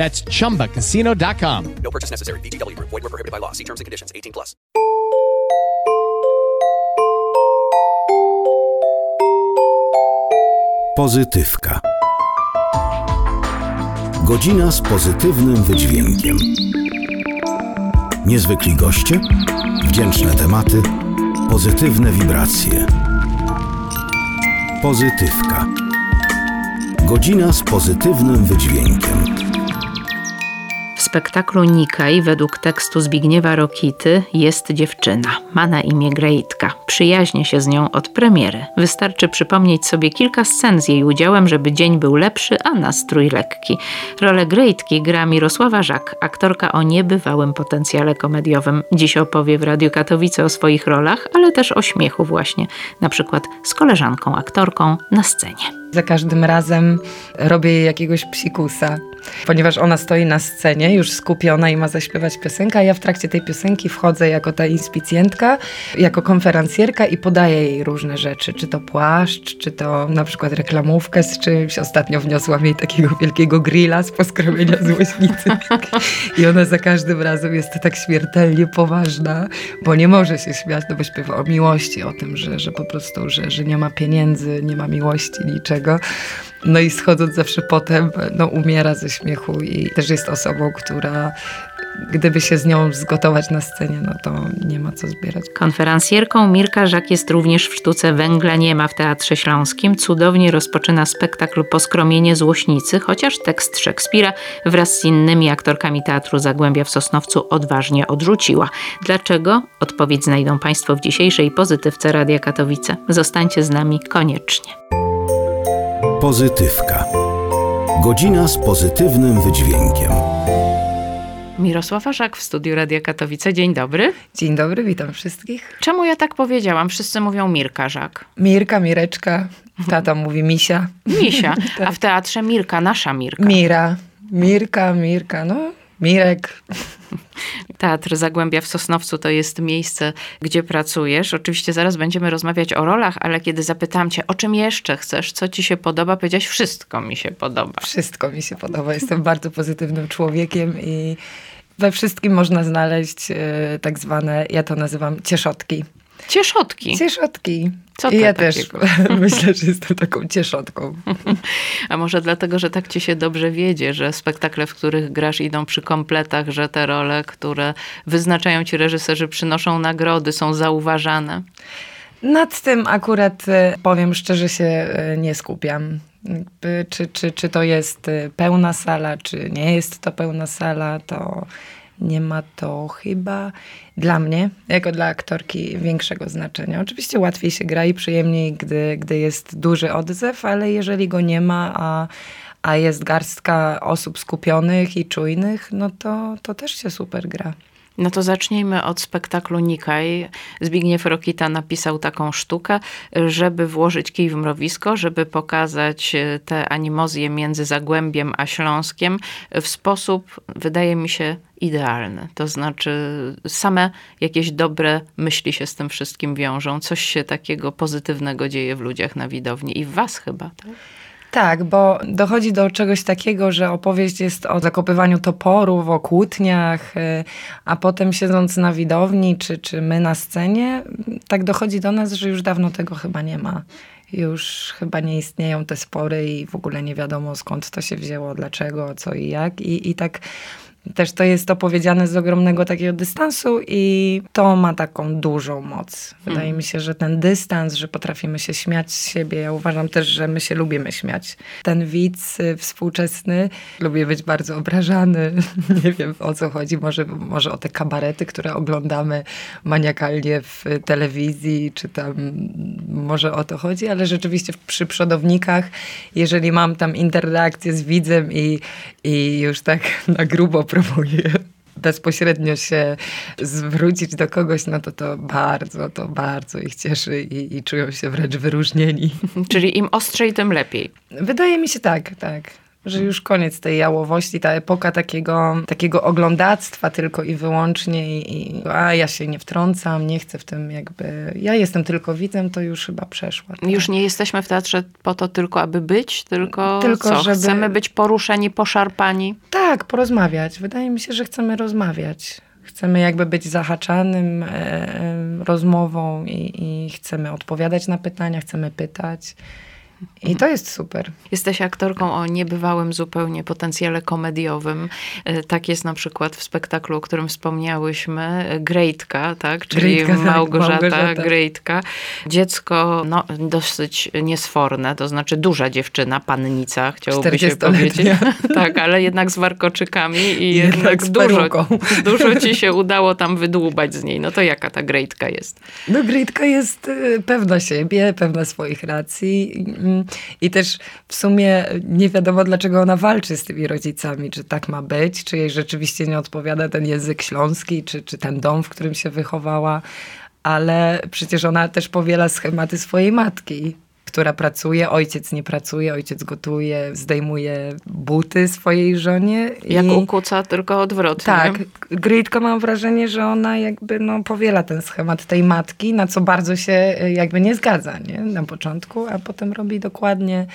That's chumbacasino.com. No purchase necessary. VGW Group. Void were prohibited by law. See terms and conditions. 18 plus. Pozytywka. Godzina z pozytywnym wydźwiękiem. Niezwykli goście, wdzięczne tematy, pozytywne wibracje. Pozytywka. Godzina z pozytywnym wydźwiękiem. Spektaklu Nikaj według tekstu Zbigniewa Rokity jest dziewczyna. Ma na imię Grejtka. Przyjaźnie się z nią od premiery. Wystarczy przypomnieć sobie kilka scen z jej udziałem, żeby dzień był lepszy, a nastrój lekki. Rolę Grejtki gra Mirosława Żak, aktorka o niebywałym potencjale komediowym. Dziś opowie w Radiu Katowice o swoich rolach, ale też o śmiechu właśnie. Na przykład z koleżanką aktorką na scenie. Za każdym razem robię jakiegoś psikusa, ponieważ ona stoi na scenie już skupiona i ma zaśpiewać piosenkę, a ja w trakcie tej piosenki wchodzę jako ta inspicjentka, jako konferencjerka i podaję jej różne rzeczy, czy to płaszcz, czy to na przykład reklamówkę z czymś. Ostatnio wniosłam jej takiego wielkiego grilla z poskromienia złośnicy i ona za każdym razem jest tak śmiertelnie poważna, bo nie może się śmiać, no bo śpiewa o miłości, o tym, że, że po prostu, że, że nie ma pieniędzy, nie ma miłości, niczego. No i schodząc zawsze potem, no umiera ze śmiechu i też jest osobą, która gdyby się z nią zgotować na scenie, no to nie ma co zbierać. Konferencjerką Mirka Żak jest również w sztuce Węgla nie ma w Teatrze Śląskim. Cudownie rozpoczyna spektakl Poskromienie Złośnicy, chociaż tekst Szekspira wraz z innymi aktorkami Teatru Zagłębia w Sosnowcu odważnie odrzuciła. Dlaczego? Odpowiedź znajdą Państwo w dzisiejszej pozytywce Radia Katowice. Zostańcie z nami koniecznie. Pozytywka. Godzina z pozytywnym wydźwiękiem. Mirosława Żak w studiu Radia Katowice. Dzień dobry. Dzień dobry, witam wszystkich. Czemu ja tak powiedziałam? Wszyscy mówią Mirka Żak. Mirka, Mireczka, tata mówi Misia. Misia, a w teatrze Mirka, nasza Mirka. Mira, Mirka, Mirka, no Mirek. Teatr Zagłębia w Sosnowcu to jest miejsce, gdzie pracujesz. Oczywiście zaraz będziemy rozmawiać o rolach, ale kiedy zapytam cię, o czym jeszcze chcesz, co ci się podoba, powiedziałeś, wszystko mi się podoba. Wszystko mi się podoba. Jestem bardzo pozytywnym człowiekiem i we wszystkim można znaleźć e, tak zwane, ja to nazywam cieszotki. Cieszotki. Cieszotki. Co ja takiego? też myślę, że jestem taką cieszotką. A może dlatego, że tak ci się dobrze wiedzie, że spektakle, w których grasz idą przy kompletach, że te role, które wyznaczają ci reżyserzy, przynoszą nagrody, są zauważane? Nad tym akurat e, powiem szczerze się e, nie skupiam. Czy, czy, czy to jest e, pełna sala, czy nie jest to pełna sala, to nie ma to chyba dla mnie, jako dla aktorki, większego znaczenia. Oczywiście łatwiej się gra i przyjemniej, gdy, gdy jest duży odzew, ale jeżeli go nie ma, a, a jest garstka osób skupionych i czujnych, no to, to też się super gra. No to zacznijmy od spektaklu Nikaj. Zbigniew Rokita napisał taką sztukę, żeby włożyć kij w mrowisko, żeby pokazać e, te animozje między Zagłębiem a Śląskiem w sposób, wydaje mi się, idealny. To znaczy same jakieś dobre myśli się z tym wszystkim wiążą. Coś się takiego pozytywnego dzieje w ludziach na widowni i w was chyba, tak? Tak, bo dochodzi do czegoś takiego, że opowieść jest o zakopywaniu toporów, o kłótniach, y, a potem siedząc na widowni, czy, czy my na scenie, tak dochodzi do nas, że już dawno tego chyba nie ma. Już chyba nie istnieją te spory i w ogóle nie wiadomo skąd to się wzięło, dlaczego, co i jak. I, i tak Też to jest opowiedziane z ogromnego takiego dystansu i to ma taką dużą moc. Wydaje Mhm. mi się, że ten dystans, że potrafimy się śmiać z siebie, ja uważam też, że my się lubimy śmiać. Ten widz y, współczesny lubi być bardzo obrażany. Nie wiem o co chodzi, może, może o te kabarety, które oglądamy maniakalnie w telewizji, czy tam może o to chodzi, ale rzeczywiście przy przodownikach, jeżeli mam tam interakcję z widzem i, i już tak na grubo próbuję bezpośrednio się zwrócić do kogoś, no to to bardzo, to bardzo ich cieszy i, i czują się wręcz wyróżnieni. Czyli im ostrzej, tym lepiej. Wydaje mi się tak, tak. Że już koniec tej jałowości, ta epoka takiego, takiego oglądactwa tylko i wyłącznie i, i a ja się nie wtrącam, nie chcę w tym jakby, ja jestem tylko widzem, to już chyba przeszła. tak. Już nie jesteśmy w teatrze po to tylko, aby być, tylko, Tylko, co? żeby- Chcemy być poruszeni, poszarpani. Tak, porozmawiać. Wydaje mi się, że chcemy rozmawiać. Chcemy jakby być zahaczanym e, e, rozmową i, i chcemy odpowiadać na pytania, chcemy pytać. I to jest super. Jesteś aktorką o niebywałym zupełnie potencjale komediowym. E, Tak jest na przykład w spektaklu, o którym wspomniałyśmy, Grejtka, tak? Czyli Grejtka, tak, Małgorzata, Małgorzata. Grejtka. Dziecko no, dosyć niesforne, to znaczy duża dziewczyna, pannica, chciałoby się 40-letnia. powiedzieć. tak, ale jednak z warkoczykami i Jednak jednak, z dużo, dużo ci się udało tam wydłubać z niej. No to jaka ta Grejtka jest? No Gritka jest y, pewna siebie, pewna swoich racji i też w sumie nie wiadomo dlaczego ona walczy z tymi rodzicami, czy tak ma być, czy jej rzeczywiście nie odpowiada ten język śląski, czy, czy ten dom, w którym się wychowała, ale przecież ona też powiela schematy swojej matki. Która pracuje, ojciec nie pracuje, ojciec gotuje, zdejmuje buty swojej żonie. Jak i... tylko odwrotnie. Tak, Grytka mam wrażenie, że ona jakby no, powiela ten schemat tej matki, na co bardzo się y, jakby nie zgadza nie? na początku, a potem robi dokładnie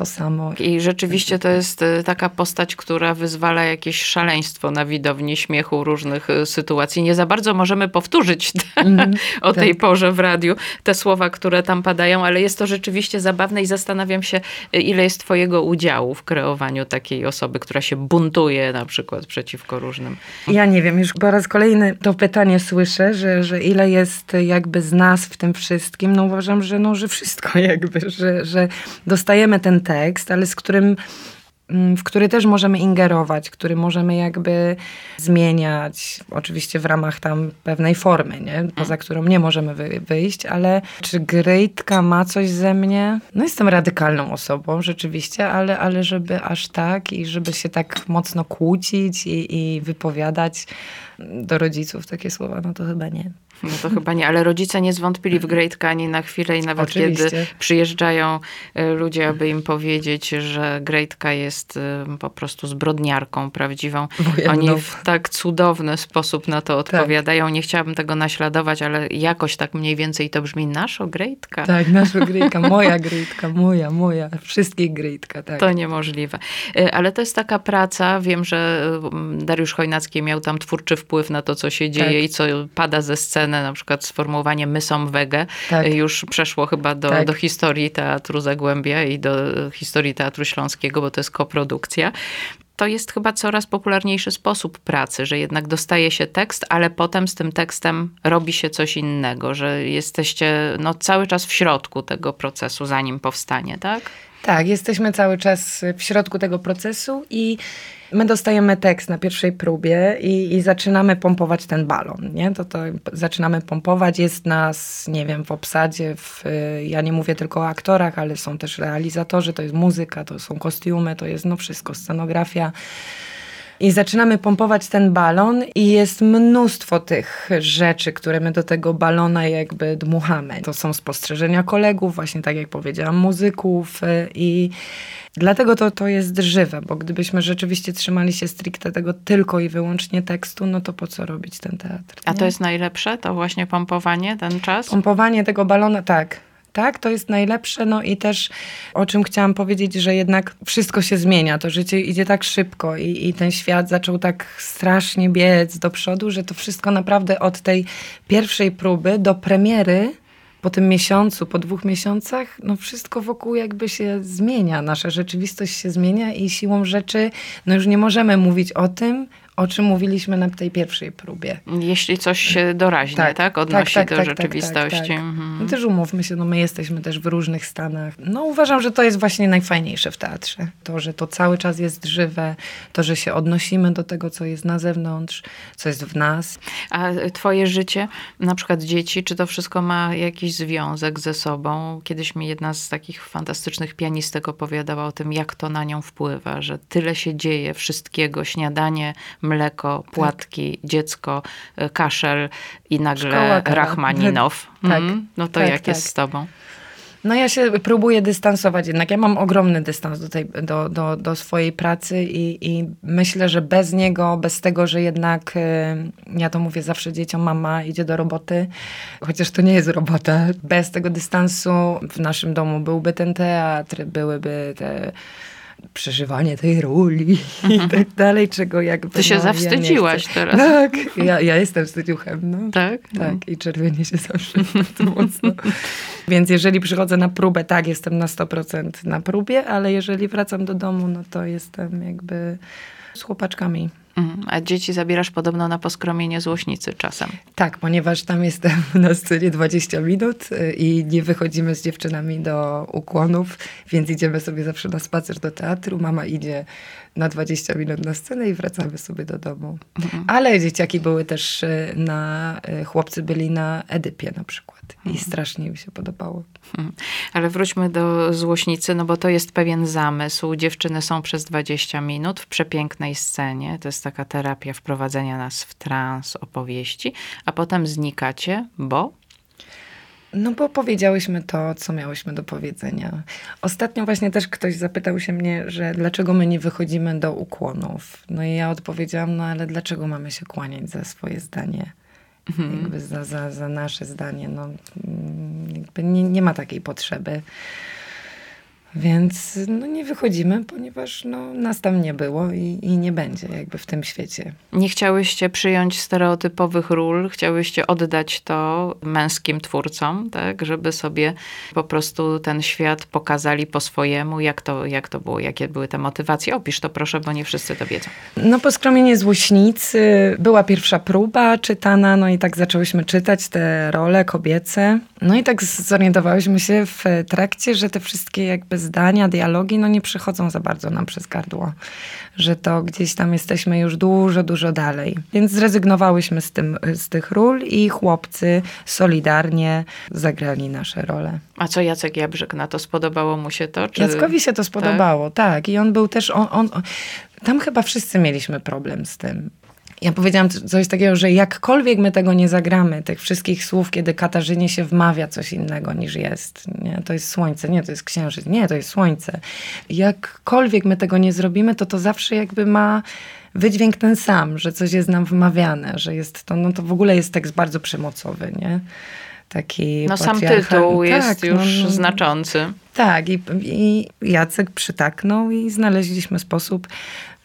to samo. I rzeczywiście to jest y, taka postać, która wyzwala jakieś szaleństwo na widowni śmiechu różnych y, sytuacji. Nie za bardzo możemy powtórzyć te, o tej tak. porze w radiu te słowa, które tam padają, ale jest to rzeczywiście zabawne i zastanawiam się, y, ile jest twojego udziału w kreowaniu takiej osoby, która się buntuje na przykład przeciwko różnym. Ja nie wiem, już po raz kolejny to pytanie słyszę, że, że ile jest jakby z nas w tym wszystkim. No uważam, że, no, że wszystko jakby, że, że dostajemy ten tekst, ale z którym mm, w który też możemy ingerować, który możemy jakby zmieniać, oczywiście w ramach tam pewnej formy, nie? poza którą nie możemy wy, wyjść, ale czy Gryjtka ma coś ze mnie? No jestem radykalną osobą rzeczywiście, ale, ale żeby aż tak i żeby się tak mocno kłócić i, i wypowiadać do rodziców takie słowa, no to chyba nie. No to chyba nie, ale rodzice nie zwątpili w Grejtka ani na chwilę i nawet Oczywiście. kiedy przyjeżdżają y, ludzie, aby im powiedzieć, że Grejtka jest y, po prostu zbrodniarką prawdziwą. Wojenną. Oni w tak cudowny sposób na to odpowiadają. Nie chciałabym tego naśladować, ale jakoś tak mniej więcej to brzmi naszo Grejtka. Tak, nasza Gryjtka, moja Gryjtka, moja, moja, wszystkich Gryjtka, tak. To niemożliwe. Y, Ale to jest taka praca, wiem, że Dariusz Chojnacki miał tam twórczy wpływ na to, co się dzieje Tak. i co pada ze sceny, na przykład sformułowanie my są wege, Tak. już przeszło chyba do, Tak. do historii Teatru Zagłębia i do historii Teatru Śląskiego, bo to jest koprodukcja. To jest chyba coraz popularniejszy sposób pracy, że jednak dostaje się tekst, ale potem z tym tekstem robi się coś innego, że jesteście no, cały czas w środku tego procesu, zanim powstanie, tak? Tak, jesteśmy cały czas w środku tego procesu i my dostajemy tekst na pierwszej próbie i, i zaczynamy pompować ten balon, nie? To, to zaczynamy pompować, jest nas, nie wiem, w obsadzie, w, ja nie mówię tylko o aktorach, ale są też realizatorzy, to jest muzyka, to są kostiumy, to jest no wszystko, scenografia. I zaczynamy pompować ten balon i jest mnóstwo tych rzeczy, które my do tego balona jakby dmuchamy. To są spostrzeżenia kolegów, właśnie tak jak powiedziałam, muzyków y, i dlatego to, to jest żywe, bo gdybyśmy rzeczywiście trzymali się stricte tego tylko i wyłącznie tekstu, no to po co robić ten teatr? A nie? to jest najlepsze, to właśnie pompowanie, ten czas? Pompowanie tego balona, tak. Tak, to jest najlepsze. No i też o czym chciałam powiedzieć, że jednak wszystko się zmienia. To życie idzie tak szybko i, i ten świat zaczął tak strasznie biec do przodu, że to wszystko naprawdę od tej pierwszej próby do premiery po tym miesiącu, po dwóch miesiącach, no wszystko wokół jakby się zmienia. Nasza rzeczywistość się zmienia i siłą rzeczy, no już nie możemy mówić o tym, o czym mówiliśmy na tej pierwszej próbie. Jeśli coś się doraźnie, tak? Odnosi do rzeczywistości. Tak, tak. Mhm. No też umówmy się, no my jesteśmy też w różnych stanach. No uważam, że to jest właśnie najfajniejsze w teatrze. To, że to cały czas jest żywe, to, że się odnosimy do tego, co jest na zewnątrz, co jest w nas. A twoje życie, na przykład dzieci, czy to wszystko ma jakiś związek ze sobą? Kiedyś mi jedna z takich fantastycznych pianistek opowiadała o tym, jak to na nią wpływa, że tyle się dzieje, wszystkiego, śniadanie, mleko, płatki, tak. dziecko, y, kaszel i nagle Rachmaninow. Tak. Mhm. No to tak, jak jest z tobą? No ja się próbuję dystansować jednak. Ja mam ogromny dystans do, tej, do, do, do swojej pracy i, i myślę, że bez niego, bez tego, że jednak, y, ja to mówię zawsze dzieciom, mama idzie do roboty, chociaż to nie jest robota. Bez tego dystansu w naszym domu byłby ten teatr, byłyby te przeżywanie tej roli i mhm. tak dalej, czego jakby... Ty się no, zawstydziłaś ja teraz. Tak, ja, ja jestem wstydziuchem, no. Tak? Tak, i czerwienie się zawsze bardzo mocno. Więc jeżeli przychodzę na próbę, tak, jestem na 100% na próbie, ale jeżeli wracam do domu, no to jestem jakby z chłopaczkami. Mhm. A dzieci zabierasz podobno na poskromienie złośnicy czasem. Tak, ponieważ tam jestem na scenie 20 minut y, i nie wychodzimy z dziewczynami do ukłonów, więc idziemy sobie zawsze na spacer do teatru. Mama idzie na 20 minut na scenę i wracamy sobie do domu. Mhm. Ale dzieciaki były też y, na, y, chłopcy byli na Edypie na przykład i mhm. strasznie mi się podobało. Mhm. Ale wróćmy do Złośnicy, no bo to jest pewien zamysł. Dziewczyny są przez 20 minut w przepięknej scenie. To jest taka terapia wprowadzenia nas w trans opowieści, a potem znikacie, bo no bo powiedziałyśmy to, co miałyśmy do powiedzenia. Ostatnio właśnie też ktoś zapytał się mnie, że dlaczego my nie wychodzimy do ukłonów. No i ja odpowiedziałam, no ale dlaczego mamy się kłaniać za swoje zdanie? Mhm. Jakby za, za, za nasze zdanie. No, mm, jakby nie, nie ma takiej potrzeby. Więc no, nie wychodzimy, ponieważ no, nas tam nie było i, i nie będzie jakby w tym świecie. Nie chciałyście przyjąć stereotypowych ról, chciałyście oddać to męskim twórcom, tak, żeby sobie po prostu ten świat pokazali po swojemu, jak to, jak to było, jakie były te motywacje. Opisz to proszę, bo nie wszyscy to wiedzą. No po skromienie złośnicy była pierwsza próba czytana, no i tak zaczęłyśmy czytać te role kobiece. No i tak zorientowałyśmy się w trakcie, że te wszystkie jakby zdania, dialogi, no nie przychodzą za bardzo nam przez gardło. Że to gdzieś tam jesteśmy już dużo, dużo dalej. Więc zrezygnowałyśmy z, tym, z tych ról i chłopcy solidarnie zagrali nasze role. A co Jacek Jabrzyk na to? Spodobało mu się to? Czy... Jackowi się to spodobało, tak. tak. I on był też, on, on, tam chyba wszyscy mieliśmy problem z tym ja powiedziałam coś takiego, że jakkolwiek my tego nie zagramy, tych wszystkich słów, kiedy Katarzynie się wmawia coś innego niż jest. Nie, to jest słońce, nie, to jest księżyc, nie, to jest słońce. Jakkolwiek my tego nie zrobimy, to to zawsze jakby ma wydźwięk ten sam, że coś jest nam wmawiane, że jest to, no to w ogóle jest tekst bardzo przemocowy, nie? Taki no sam tytuł tak, jest już no, no, znaczący. Tak, i, i Jacek przytaknął i znaleźliśmy sposób,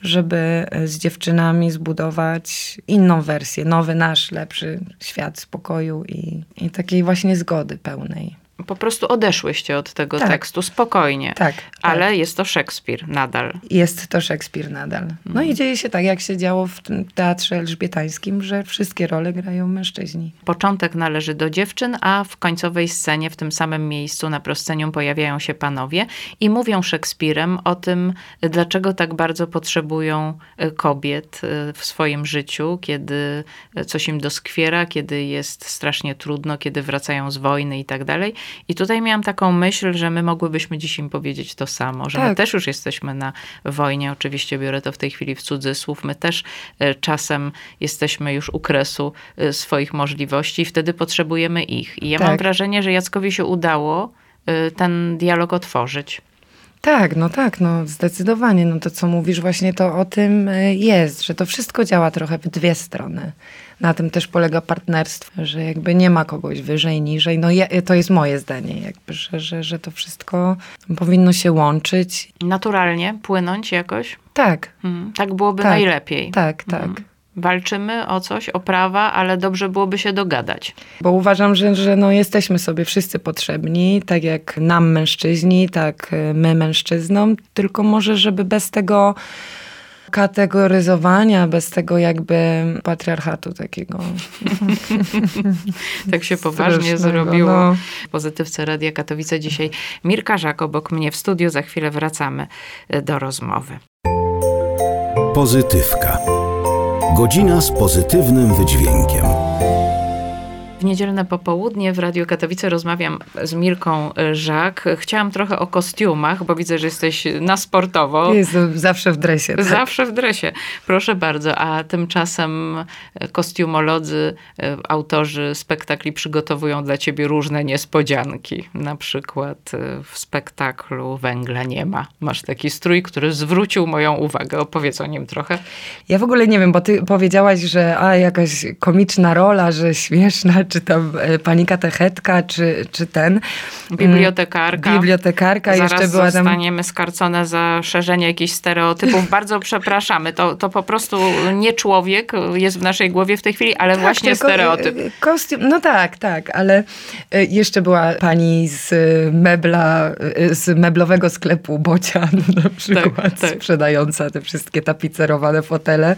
żeby e, z dziewczynami zbudować inną wersję, nowy nasz, lepszy świat spokoju i, i takiej właśnie zgody pełnej. Po prostu odeszłyście od tego tak. tekstu spokojnie. Tak, Ale tak. jest to Szekspir nadal. Jest to Szekspir nadal. No mm. i dzieje się tak, jak się działo w teatrze elżbietańskim, że wszystkie role grają mężczyźni. Początek należy do dziewczyn, a w końcowej scenie, w tym samym miejscu na proscenium pojawiają się panowie i mówią Szekspirem o tym, dlaczego tak bardzo potrzebują e, kobiet e, w swoim życiu, kiedy coś im doskwiera, kiedy jest strasznie trudno, kiedy wracają z wojny i tak dalej. I tutaj miałam taką myśl, że my mogłybyśmy dziś im powiedzieć to samo, że tak. my też już jesteśmy na wojnie. Oczywiście biorę to w tej chwili w cudzysłów. My też e, czasem jesteśmy już u kresu e, swoich możliwości i wtedy potrzebujemy ich. I ja tak. mam wrażenie, że Jackowi się udało e, ten dialog otworzyć. Tak, no tak, no zdecydowanie. No to co mówisz właśnie to o tym jest, że to wszystko działa trochę w dwie strony na tym też polega partnerstwo, że jakby nie ma kogoś wyżej, niżej. No to jest moje zdanie, jakby, że, że, że to wszystko powinno się łączyć. Naturalnie, płynąć jakoś? Tak. Hmm, tak byłoby tak, najlepiej. Tak, tak. Hmm walczymy o coś, o prawa, ale dobrze byłoby się dogadać. Bo uważam, że, że no jesteśmy sobie wszyscy potrzebni, tak jak nam mężczyźni, tak my mężczyznom, tylko może, żeby bez tego kategoryzowania, bez tego jakby patriarchatu takiego. tak się poważnie zrobiło. no. Pozytywce Radia Katowice dzisiaj Mirka Żak obok mnie w studiu. Za chwilę wracamy e, do rozmowy. Pozytywka. Godzina z pozytywnym wydźwiękiem. W niedzielne popołudnie w Radiu Katowice rozmawiam z Mirką Żak. Chciałam trochę o kostiumach, bo widzę, że jesteś na sportowo. Jest zawsze w dresie. Tak? Zawsze w dresie. Proszę bardzo. A tymczasem kostiumolodzy, e, autorzy spektakli przygotowują dla ciebie różne niespodzianki. Na przykład e, w spektaklu Węgla nie ma. Masz taki strój, który zwrócił moją uwagę. Opowiedz o nim trochę. Ja w ogóle nie wiem, bo ty powiedziałaś, że a jakaś komiczna rola, że śmieszna, czy tam e, pani katechetka, czy, czy ten. Bibliotekarka. Bibliotekarka. Zaraz jeszcze była tam... zostaniemy skarcone za szerzenie jakichś stereotypów. Bardzo przepraszamy. To, to po prostu nie człowiek jest w naszej głowie w tej chwili, ale Tak, właśnie tylko, stereotyp. e, Kostium, no tak, tak, ale e, jeszcze była pani z mebla, e, z meblowego sklepu Bocian na przykład, tak. sprzedająca te wszystkie tapicerowane fotele.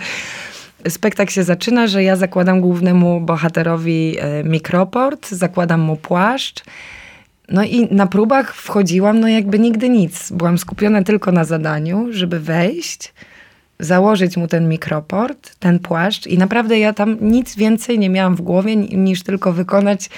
Spektakl się zaczyna, że ja zakładam głównemu bohaterowi e, mikroport, zakładam mu płaszcz. No i na próbach wchodziłam, no jakby nigdy nic. Byłam skupiona tylko na zadaniu, żeby wejść, założyć mu ten mikroport, ten płaszcz i naprawdę ja tam nic więcej nie miałam w głowie ni- niż tylko wykonać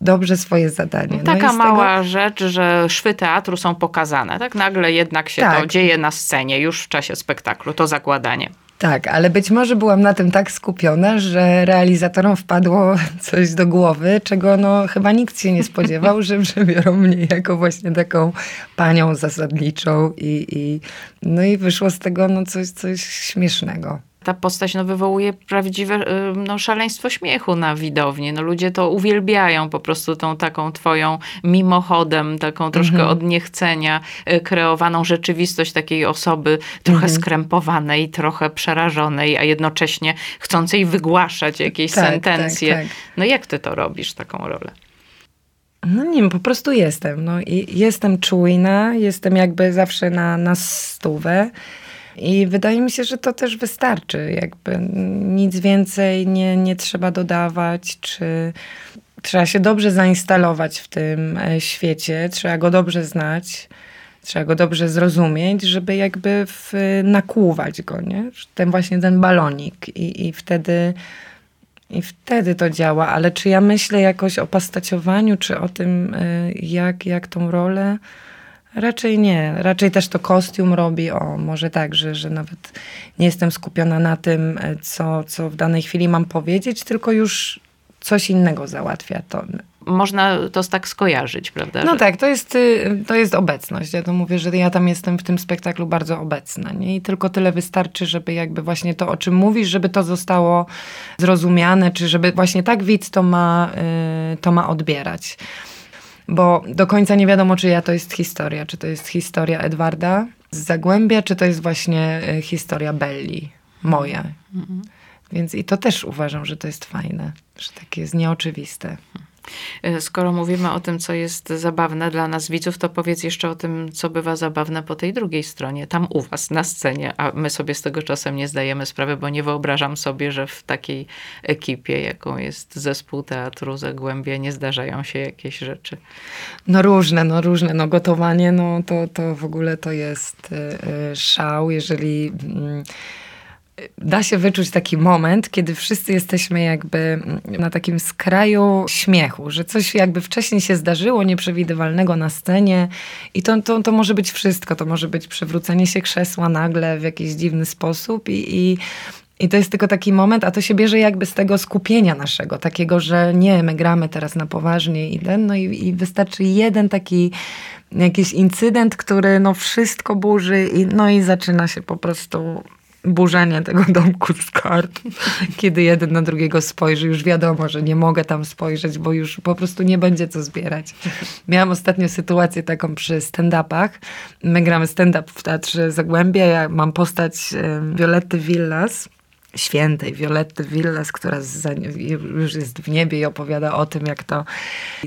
dobrze swoje zadanie. No Taka z tego- mała rzecz, że szwy teatru są pokazane. Tak nagle jednak się to Tak. dzieje na scenie już w czasie spektaklu, to zakładanie. Tak, ale być może byłam na tym tak skupiona, że realizatorom wpadło coś do głowy, czego no chyba nikt się nie spodziewał, że przebiorą mnie jako właśnie taką panią zasadniczą i, i no i wyszło z tego no coś, coś śmiesznego. Ta postać no, wywołuje prawdziwe y, no, szaleństwo śmiechu na widowni. No, ludzie to uwielbiają po prostu tą taką twoją mimochodem, taką troszkę Mhm. od niechcenia y, kreowaną rzeczywistość takiej osoby trochę Mhm. skrępowanej, trochę przerażonej, a jednocześnie chcącej wygłaszać jakieś Tak, sentencje. tak, tak. No jak ty to robisz, taką rolę? No nie wiem, po prostu jestem. No i jestem czujna, jestem jakby zawsze na, na stówę. I wydaje mi się, że to też wystarczy. Jakby nic więcej nie, nie trzeba dodawać, czy trzeba się dobrze zainstalować w tym e, świecie, trzeba go dobrze znać, trzeba go dobrze zrozumieć, żeby jakby w, nakłuwać go, nie? Ten właśnie ten balonik. I, i wtedy i wtedy to działa, ale czy ja myślę jakoś o pastaciowaniu, czy o tym, y, jak, jak tą rolę? Raczej nie. Raczej też to kostium robi. O, może tak, że, że nawet nie jestem skupiona na tym, y, co, co w danej chwili mam powiedzieć, tylko już coś innego załatwia to. Można to tak skojarzyć, prawda? No że- tak, to jest, y, to jest obecność. Ja to mówię, że ja tam jestem w tym spektaklu bardzo obecna. Nie? I tylko tyle wystarczy, żeby jakby właśnie to, o czym mówisz, żeby to zostało zrozumiane, czy żeby właśnie tak widz to ma, y, to ma odbierać. Bo do końca nie wiadomo, czyja to jest historia. Czy to jest historia Edwarda z Zagłębia, czy to jest właśnie y, historia Belli, moja. Więc i to też uważam, że to jest fajne, że takie jest nieoczywiste. E, Skoro mówimy o tym, co jest zabawne dla nas widzów, to powiedz jeszcze o tym, co bywa zabawne po tej drugiej stronie, tam u was, na scenie, a my sobie z tego czasem nie zdajemy sprawy, bo nie wyobrażam sobie, że w takiej ekipie, jaką jest zespół teatru Zagłębia, nie zdarzają się jakieś rzeczy. No różne, no różne. No gotowanie, no to, to w ogóle to jest y, y, szał, jeżeli mm, da się wyczuć taki moment, kiedy wszyscy jesteśmy jakby na takim skraju śmiechu, że coś jakby wcześniej się zdarzyło nieprzewidywalnego na scenie i to, to, to może być wszystko. To może być przewrócenie się krzesła nagle w jakiś dziwny sposób i, i i to jest tylko taki moment, a to się bierze jakby z tego skupienia naszego, takiego, że nie, my gramy teraz na poważnie i ten, no i, i wystarczy jeden taki jakiś incydent, który no wszystko burzy i no i zaczyna się po prostu burzenie tego domku z kart. Kiedy jeden na drugiego spojrzy, już wiadomo, że nie mogę tam spojrzeć, bo już po prostu nie będzie co zbierać. Miałam ostatnio sytuację taką przy stand-upach. My gramy stand-up w Teatrze Zagłębia. Ja mam postać Violetty Villas, świętej Violetty Villas, która za, już jest w niebie i opowiada o tym, jak to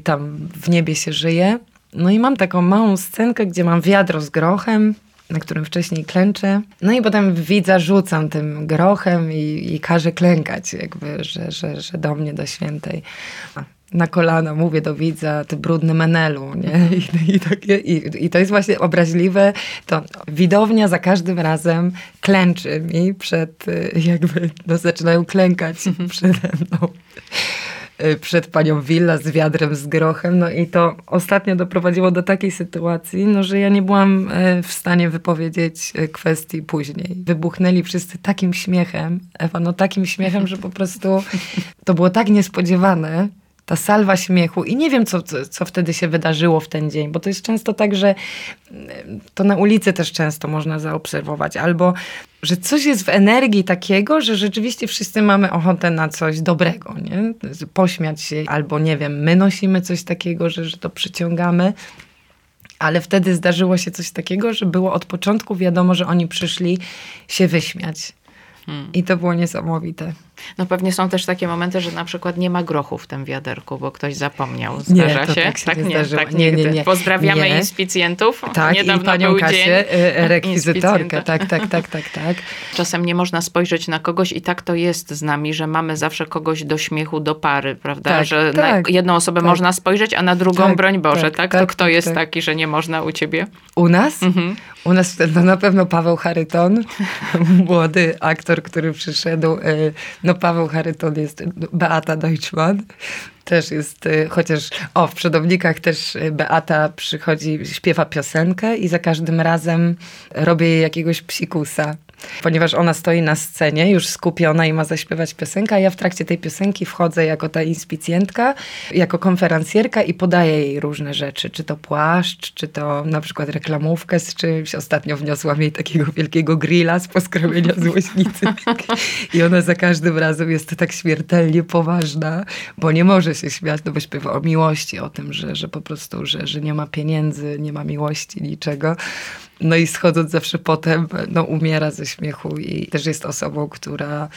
tam w niebie się żyje. No i mam taką małą scenkę, gdzie mam wiadro z grochem na którym wcześniej klęczę. No i potem widza rzucam tym grochem i, i każę klękać, jakby, że, że, że do mnie, do świętej na kolana mówię do widza, ty brudny menelu, nie? I, i, takie, i, I, to jest właśnie obraźliwe, to widownia za każdym razem klęczy mi przed, jakby, no zaczynają klękać przede mną. Y, przed panią Villa z wiadrem z grochem, no i to ostatnio doprowadziło do takiej sytuacji, no, że ja nie byłam y, w stanie wypowiedzieć kwestii później. Wybuchnęli wszyscy takim śmiechem, Ewa, no takim śmiechem, że po prostu to było tak niespodziewane, ta salwa śmiechu i nie wiem, co, co, co, wtedy się wydarzyło w ten dzień, bo to jest często tak, że mm, to na ulicy też często można zaobserwować, albo że coś jest w energii takiego, że rzeczywiście wszyscy mamy ochotę na coś dobrego, nie? Pośmiać się, albo nie wiem, my nosimy coś takiego, że, że to przyciągamy. Ale wtedy zdarzyło się coś takiego, że było od początku wiadomo, że oni przyszli się wyśmiać. Hmm. I to było niesamowite. No pewnie są też takie momenty, że na przykład nie ma grochu w tym wiaderku, bo ktoś zapomniał. Zdarza nie, się? Tak, się tak, nie, nie, tak nie, nie, nie. Pozdrawiamy nie. inspicjentów. Tak, Niedawno i panią był Kasię, dzień e, rekwizytorkę. Tak, tak, tak, tak, tak. Czasem nie można spojrzeć na kogoś i tak to jest z nami, że mamy zawsze kogoś do śmiechu, do pary, prawda? Tak, że tak, na jedną osobę tak. można spojrzeć, a na drugą, Tak, broń Boże, tak, tak? to kto tak, jest tak. taki, że nie można u ciebie? U nas? Mhm. U nas no na pewno Paweł Charyton, młody aktor, który przyszedł. e, No Paweł Charyton jest Beata Deutschmann. Też jest, e, chociaż o, w przodownikach też e, Beata przychodzi, śpiewa piosenkę i za każdym razem robię jej jakiegoś psikusa. Ponieważ ona stoi na scenie, już skupiona i ma zaśpiewać piosenkę, a ja w trakcie tej piosenki wchodzę jako ta inspicjentka, jako konferencjerka i podaję jej różne rzeczy. Czy to płaszcz, czy to na przykład reklamówkę z czymś. Ostatnio wniosłam jej takiego wielkiego grilla z poskromienia złośnicy. I ona za każdym razem jest tak śmiertelnie poważna, bo nie może się śmiać, no bo śpiewa o miłości, o tym, że, że po prostu, że, że nie ma pieniędzy, nie ma miłości, niczego. No i schodząc zawsze potem, no umiera ze śmiechu i też jest osobą, która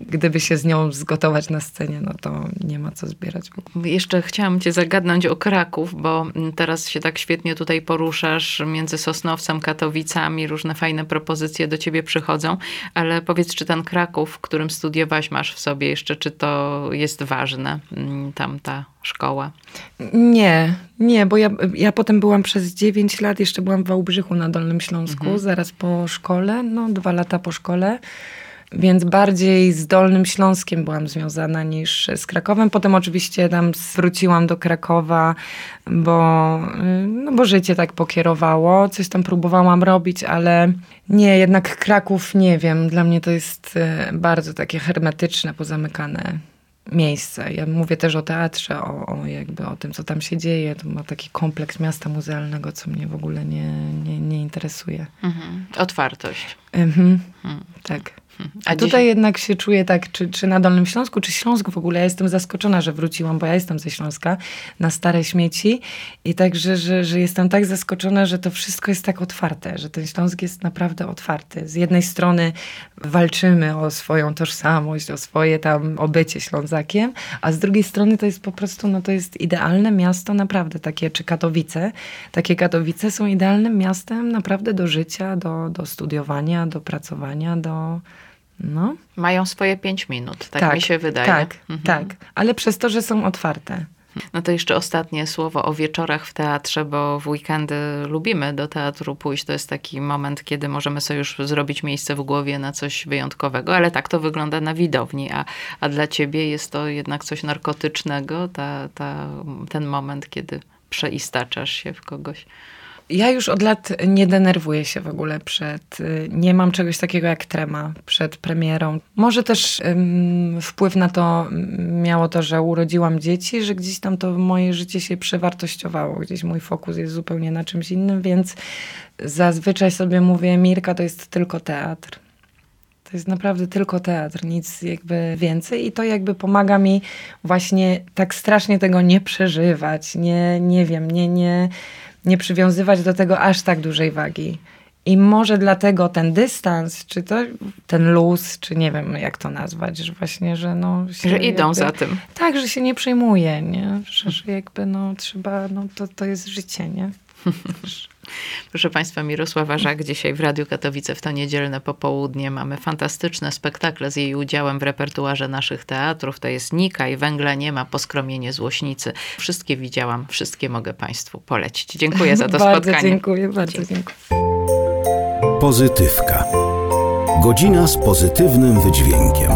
gdyby się z nią zgotować na scenie, no to nie ma co zbierać. Jeszcze chciałam cię zagadnąć o Kraków, bo teraz się tak świetnie tutaj poruszasz między Sosnowcem, Katowicami, różne fajne propozycje do ciebie przychodzą, ale powiedz, czy ten Kraków, w którym studiowałaś, masz w sobie jeszcze, czy to jest ważne, mm, tam ta szkoła? Nie, nie, bo ja, ja potem byłam przez 9 lat, jeszcze byłam w Wałbrzychu na Dolnym Śląsku, Mhm. zaraz po szkole, no dwa lata po szkole. Więc bardziej z Dolnym Śląskiem byłam związana niż z Krakowem. Potem oczywiście tam wróciłam do Krakowa, bo, y, no bo życie tak pokierowało. Coś tam próbowałam robić, ale nie, jednak Kraków nie wiem. Dla mnie to jest y, bardzo takie hermetyczne, pozamykane miejsce. Ja mówię też o teatrze, o, o jakby o tym, co tam się dzieje. To ma taki kompleks miasta muzealnego, co mnie w ogóle nie, nie, nie interesuje. Mhm. Otwartość. Mhm. Tak. A A tutaj jednak się czuję tak, czy, czy na Dolnym Śląsku, czy Śląsku w ogóle. Ja jestem zaskoczona, że wróciłam, bo ja jestem ze Śląska, na stare śmieci. I także, że, że jestem tak zaskoczona, że to wszystko jest tak otwarte, że ten Śląsk jest naprawdę otwarty. Z jednej strony walczymy o swoją tożsamość, o swoje tam obycie Ślązakiem, a z drugiej strony to jest po prostu, no to jest idealne miasto, naprawdę takie, czy Katowice. Takie Katowice są idealnym miastem naprawdę do życia, do, do studiowania, do pracowania, do... No, Mają swoje pięć minut, tak, mi się wydaje. Tak, Mhm. tak. Ale przez to, że są otwarte. No to jeszcze ostatnie słowo o wieczorach w teatrze, bo w weekendy lubimy do teatru pójść. To jest taki moment, kiedy możemy sobie już zrobić miejsce w głowie na coś wyjątkowego, ale tak to wygląda na widowni, a, a dla ciebie jest to jednak coś narkotycznego, ta, ta, ten moment, kiedy przeistaczasz się w kogoś. Ja już od lat nie denerwuję się w ogóle przed. y, Nie mam czegoś takiego jak trema przed premierą. Może też ym, wpływ na to miało to, że urodziłam dzieci, że gdzieś tam to moje życie się przewartościowało. Gdzieś mój fokus jest zupełnie na czymś innym, więc zazwyczaj sobie mówię: Mirka, to jest tylko teatr. To jest naprawdę tylko teatr, nic jakby więcej i to jakby pomaga mi właśnie tak strasznie tego nie przeżywać, nie, nie wiem, nie, nie, nie przywiązywać do tego aż tak dużej wagi. I może dlatego ten dystans, czy to ten luz, czy nie wiem jak to nazwać, że właśnie, że no... Że idą jakby- za tym. Tak, że się nie przejmuje, nie? Że, że jakby no trzeba, no to, to jest życie, nie? Proszę Państwa, Mirosława Żak dzisiaj w Radiu Katowice w to niedzielne popołudnie. Mamy fantastyczne spektakle z jej udziałem w repertuarze naszych teatrów. To jest Nika i Węgla nie ma, Poskromienie Złośnicy. Wszystkie widziałam, wszystkie mogę Państwu polecić. Dziękuję za to bardzo spotkanie. dziękuję, bardzo dziękuję. Pozytywka. Godzina z pozytywnym wydźwiękiem.